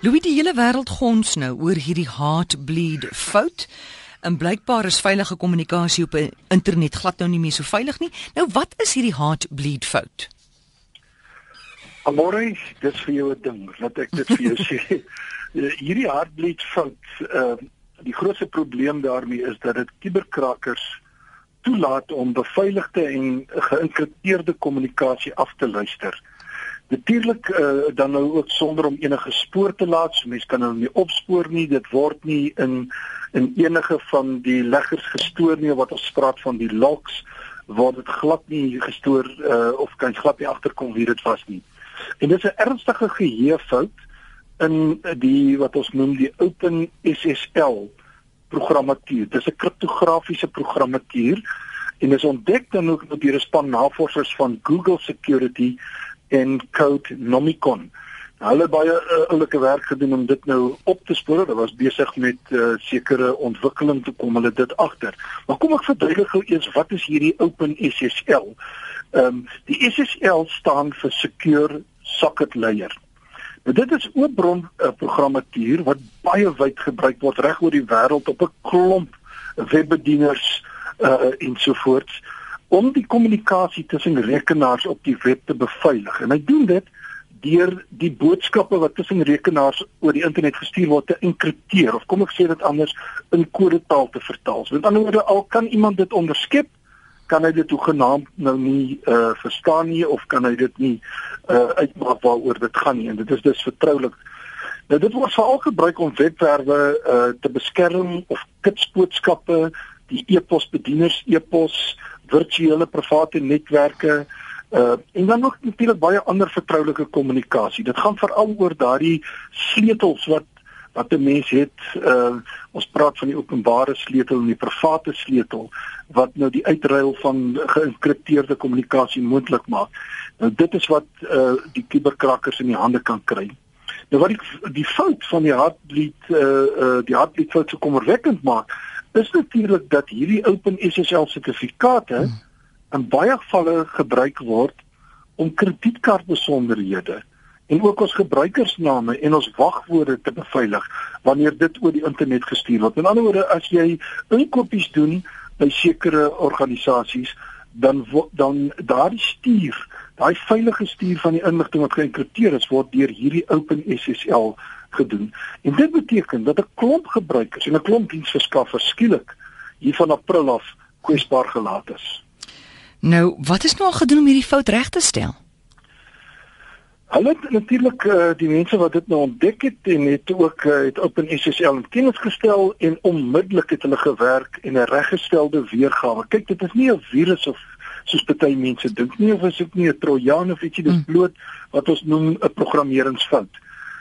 Louis die hele wêreld gons nou oor hierdie heartbleed fout. En blykbaar is veilige kommunikasie op internet glad nou nie meer so veilig nie. Nou wat is hierdie heartbleed fout? Amore, dis vir jou 'n ding, laat ek dit vir jou sê. Hierdie heartbleed fout, uh die grootste probleem daarmee is dat dit kuberkrakkers toelaat om beveiligde en geïnkripteerde kommunikasie af te luister. Natuurlik uh, dan nou ook sonder om enige spoor te laat. So mense kan hulle nie opspoor nie. Dit word nie in in enige van die leggers gestoor nie wat ons praat van die logs word dit glad nie gestoor uh, of kan glad nie agterkom wie dit was nie. En dis 'n ernstige geheuefout in die wat ons noem die Open SSL programmatuur. Dis 'n kriptografiese programmatuur en is ontdek dan ook deur 'n span navorsers van Google Security en Code Nomicon. Hulle het baie uh, oulike werk gedoen om dit nou op te spoor. Hulle was besig met uh, sekere ontwikkeling te kom hulle dit agter. Maar kom ek verduidelik gou eers wat is hierdie Open SSL? Ehm um, die SSL staan vir Secure Socket Layer. Nou dit is oop bron uh, programmatuur wat baie wyd gebruik word reg oor die wêreld op 'n klomp webbedieners uh ensovoorts om die kommunikasie tussen rekenaars op die web te beveilig. En hy doen dit deur die boodskappe wat tussen rekenaars oor die internet gestuur word te enkripteer of kom ek sê dit anders in kodetaal te vertaal. Met ander woorde al kan iemand dit onderskep, kan hy dit hoegenaamd nou nie uh verstaan nie of kan hy dit nie uh uitmaak waaroor dit gaan nie en dit is dus vertroulik. Nou dit word veral gebruik om webwerwe uh te beskerm of kitsboodskappe, die e-pos bedieners e-pos virtuele private netwerke uh en dan nog natuurlik baie ander vertroulike kommunikasie. Dit gaan veral oor daardie sleutels wat wat 'n mens het. Uh ons praat van die openbare sleutel en die private sleutel wat nou die uitruil van geïnkripteerde kommunikasie moontlik maak. Nou dit is wat uh die kuberkrakkers in die hande kan kry. Nou wat die die fout van die hartbeat uh uh die hartbeat fout so kommerwekkend maak is natuurlik dat hierdie Open SSL sertifikate hmm. in baie gevalle gebruik word om kredietkaartbesonderhede en ook ons gebruikersname en ons wagwoorde te beveilig wanneer dit oor die internet gestuur word. In ander woorde, as jy inkopies doen by sekere organisasies, dan dan daardie stuur, daai veilige stuur van die inligting wat geënkripteer is, word deur hierdie Open SSL gedoen. En dit beteken dat 'n klomp gebruikers en 'n klomp diensverskaffers skielik hier van April af kwesbaar gelaat is. Nou, wat is nou al gedoen om hierdie fout reg te stel? Hulle het natuurlik uh, die mense wat dit nou ontdek het en het ook uh, het OpenSSL in kennis gestel en onmiddellik het hulle gewerk en 'n reggestelde weergawe. Kyk, dit is nie 'n virus of soos baie mense dink nie of is dit nie 'n trojaan of ietsie dis hmm. bloot wat ons noem 'n programmeringsfout.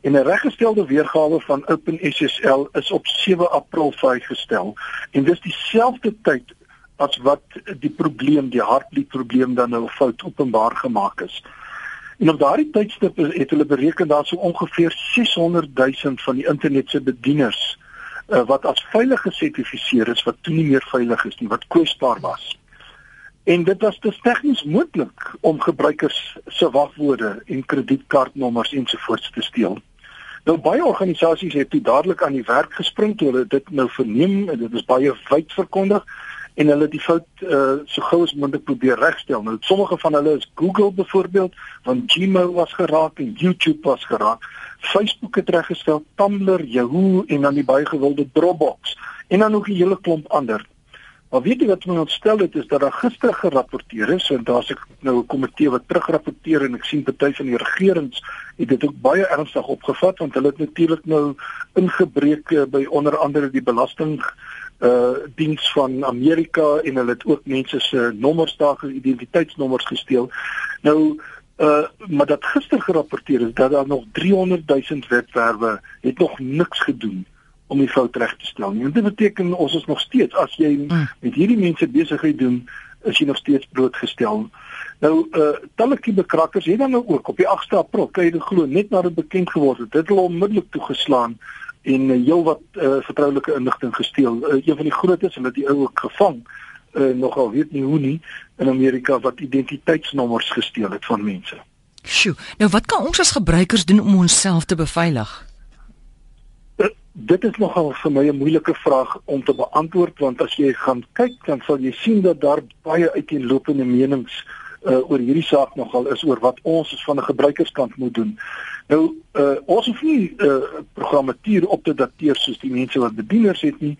En 'n reggestelde weergawe van OpenSSL is op 7 April vrygestel en dis dieselfde tyd as wat die probleem, die hartbeat probleem dan nou fout openbaar gemaak is. En op daardie tydstip het hulle bereken daar so ongeveer 600 000 van die internet se bedieners uh, wat as veilig gesertifiseer is wat toe nie meer veilig is nie, wat kwesbaar was. En dit was dus tegnies moontlik om gebruikers se wagwoorde en kredietkaartnommers ensovoorts te steel. Nou baie organisasies het toe dadelik aan die werk gespring toe hulle dit nou verneem en dit is baie wyd verkondig en hulle die fout uh, so gou as moontlik probeer regstel. Nou sommige van hulle is Google byvoorbeeld, want Gmail was geraak en YouTube was geraak. Facebook het reggestel, Tumblr, Yahoo en dan die baie gewilde Dropbox en dan nog 'n hele klomp ander. Maar weet jy wat my ontstel het is dat daar gister gerapporteer is en daar's ek nou 'n komitee wat terugrapporteer en ek sien party van die regerings het dit ook baie ernstig opgevat want hulle het natuurlik nou ingebreek eh, by onder andere die belasting uh diens van Amerika en hulle het ook mense se nommers daar identiteitsnommers gesteel. Nou uh maar dat gister gerapporteer is dat daar nog 300 000 webwerwe het nog niks gedoen om die fout reg te stel nie. Dit beteken ons is nog steeds as jy hmm. met hierdie mense besigheid doen, is jy nog steeds blootgestel. Nou uh talletjie bekrakkers het dan nou ook op die 8de April, kan jy dit glo, net nadat dit bekend geword het, dit hulle onmiddellik toegeslaan en uh, heelwat uh, vertroulike inligting gesteel. Uh, een van die grootes, hulle het die ou ook gevang uh nogal weet nie hoe nie in Amerika wat identiteitsnommers gesteel het van mense. Sjoe, nou wat kan ons as gebruikers doen om onsself te beveilig? Dit is nogal vir my 'n moeilike vraag om te beantwoord want as jy gaan kyk dan sal jy sien dat daar baie uiteenlopende menings uh, oor hierdie saak nogal is oor wat ons as van 'n gebruikerskant moet doen. Nou uh, ons hoef nie uh, programmatuur op te dateer soos die mense wat bedieners het nie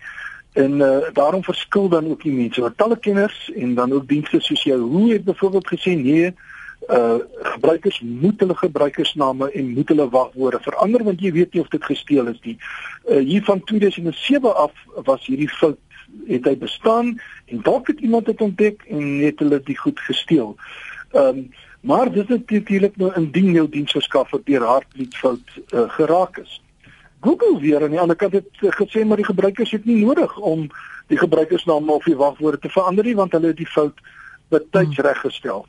en uh, daarom verskil dan ook die mense wat talle kenners en dan ook dienste soos jou hoe het byvoorbeeld gesê nee uh gebruikers moet hulle gebruikersname en moet hulle wagwoorde verander want jy weet nie of dit gesteel is nie. Uh hier van 2007 af was hierdie fout het hy bestaan en dalk het iemand dit ontdek en het hulle dit goed gesteel. Ehm um, maar dit is natuurlik nou indien jou diensverskaffer deur hartbeatfout uh, geraak is. Google weer aan die ander kant het gesê maar die gebruikers het nie nodig om die gebruikersname of die wagwoorde te verander nie want hulle het die fout betyds hmm. reggestel.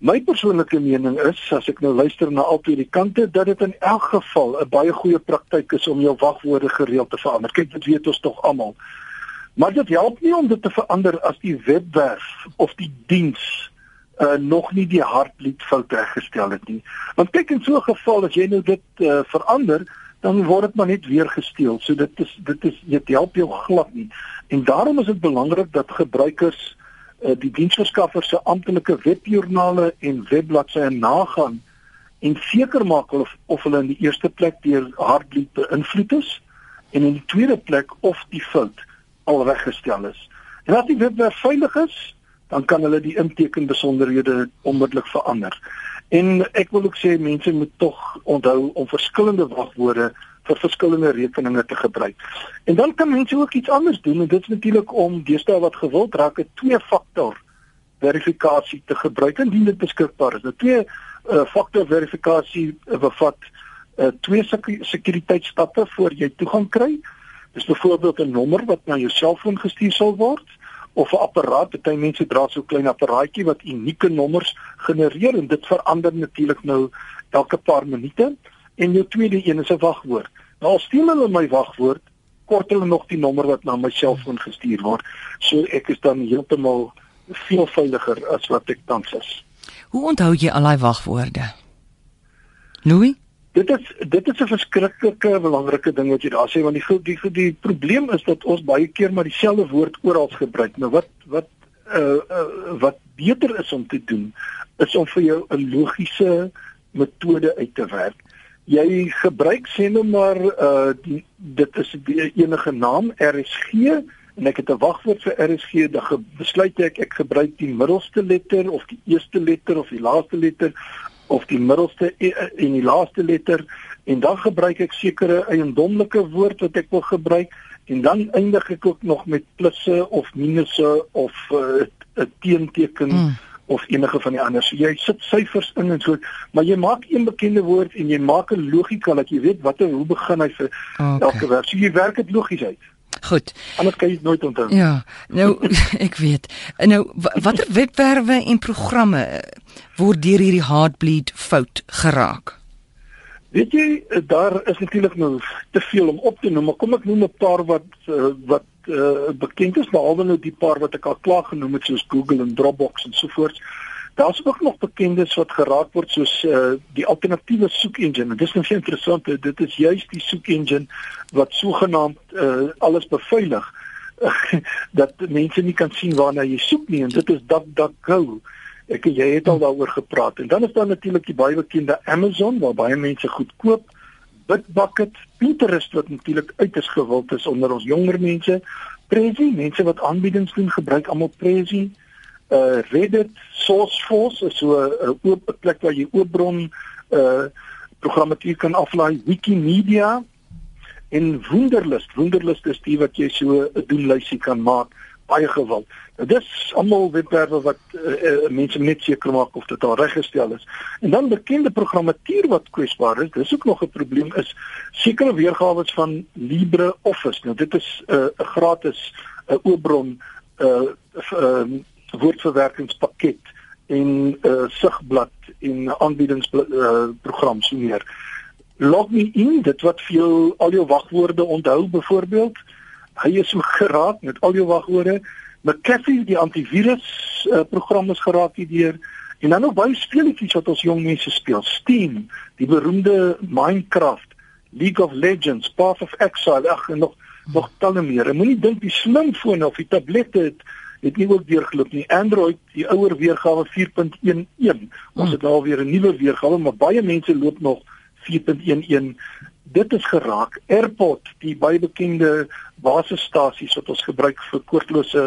My persoonlike mening is as ek nou luister na albei die kante dat dit in elk geval 'n baie goeie praktyk is om jou wagwoorde gereeld te verander. Kyk, dit weet ons tog almal. Maar dit help nie om dit te verander as die webwerf of die diens uh nog nie die hartbeat fout reggestel het nie. Want kyk in so 'n geval as jy nou dit uh verander, dan word dit maar net weer gesteel. So dit is dit is dit help jou glad nie. En daarom is dit belangrik dat gebruikers die diensverskaffer se amptelike webjoernale en webbladsye nagaan en seker maak of of hulle in die eerste plek deur hardloop beïnvloed is en in die tweede plek of die fout al reggestel is. En as die webwerf veilig is, dan kan hulle die inteken besonderhede onmiddellik verander. En ek wil ook sê mense moet tog onthou om verskillende wagwoorde vir verskillende rekeninge te gebruik. En dan kan mense ook iets anders doen en dit is natuurlik om deesdae wat gewild raak 'n twee-faktor verifikasie te gebruik indien dit beskikbaar is. 'n Twee-faktor uh, verifikasie bevat uh, twee sekuriteitstappe voor jy toegang kry. Dis byvoorbeeld 'n nommer wat na jou selfoon gestuur sal word of 'n apparaat. Party mense dra so 'n klein apparaatjie wat unieke nommers genereer en dit verander natuurlik nou elke paar minute en jou tweede een is 'n wagwoord. Nou al steel hulle my wagwoord, kort hulle nog die nommer wat na my selfoon gestuur word. So ek is dan heeltemal veel veiliger as wat ek tans is. Hoe onthou jy al daai wagwoorde? Louis Dit is dit is 'n verskriklike belangrike ding wat jy daar sê want die die die, die probleem is dat ons baie keer maar dieselfde woord oral gebruik. Nou wat wat uh, uh wat beter is om te doen is om vir jou 'n logiese metode uit te werk jy gebruik sê nou maar uh die dit is die enige naam RSG en ek het 'n wagwoord vir RSG dan besluit ek ek gebruik die middelste letter of die eerste letter of die laaste letter of die middelste e, en die laaste letter en dan gebruik ek sekere eiendomlike woord wat ek wil gebruik en dan eindig ek ook nog met plusse of minusse of 'n uh, teenteken mm of enige van die ander. So jy sit syfers in en so, maar jy maak een bekende woord en jy maak 'n logika dat jy weet watter hoe begin hy vir okay. elke werk. So jy werk dit logies uit. Goed. Anders kan jy dit nooit onthou. Ja. Nou ek weet. Nou watter webwerwe en programme word deur hierdie heartbleed fout geraak? Weet jy, daar is natuurlik nou te veel om op te noem, maar kom ek noem 'n paar wat uh, wat uh, bekend is behalwe nou die paar wat ek al klaar genoem het soos Google en Dropbox en so voort. Daar's ook nog bekendes wat geraak word soos uh, die alternatiewe soek engine. Dit is nou interessant, dit is juist die soek engine wat sogenaamd uh, alles beveilig dat mense nie kan sien waarna jy soek nie en dit is DuckDuckGo. Ek jy het al daaroor gepraat. En dan is daar natuurlik die baie bekende Amazon waar baie mense goed koop. Bitbucket, Pinterest wat natuurlik uiters gewild is onder ons jonger mense. Prezi, mense wat aanbiedings doen, gebruik almal Prezi. Uh Reddit, Sourceforge is so 'n uh, oop plek waar jy oop bron uh programmatuur kan aflaai. Wikimedia en Wunderlist. Wunderlist is die wat jy so 'n doenlysie kan maak baie gewild. Nou dis almal webwerwe wat uh, uh, mense net seker maak of dit al reggestel is. En dan bekende programmatuur wat kwesbaar is, dis ook nog 'n probleem is sekere weergawe van LibreOffice. Nou dit is 'n uh, gratis 'n uh, oopbron 'n uh, uh, woordverwerkingspakket en 'n uh, sigblad en aanbiedingsprogram uh, so meer. Log me in, dit wat vir jou al jou wagwoorde onthou byvoorbeeld hy is so geraak met al jou wagwoorde. McAfee die antivirus uh, program is geraak hierdeur en dan ook baie speletjies wat ons jong mense speel. Steam, die beroemde Minecraft League of Legends, Path of Exile, ag en nog nog talle meer. Moenie dink die slimfone of die tablette het het nie ook deurgeloop nie. Android, die ouer weergawe 4.11. Ons het nou weer 'n nuwe weergawe, maar baie mense loop nog 4.11. Dit is geraak. AirPod, die baie bekende basisstasies wat ons gebruik vir koordlose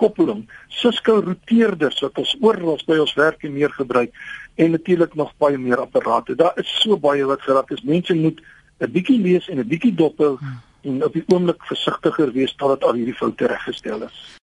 koppeling, Cisco roteerders wat ons oral by ons werk en meer gebruik en natuurlik nog baie meer apparate. Daar is so baie wat geraak is. Mense moet 'n bietjie lees en 'n bietjie dophou en op die oomblik versigtiger wees totdat al hierdie foute reggestel is.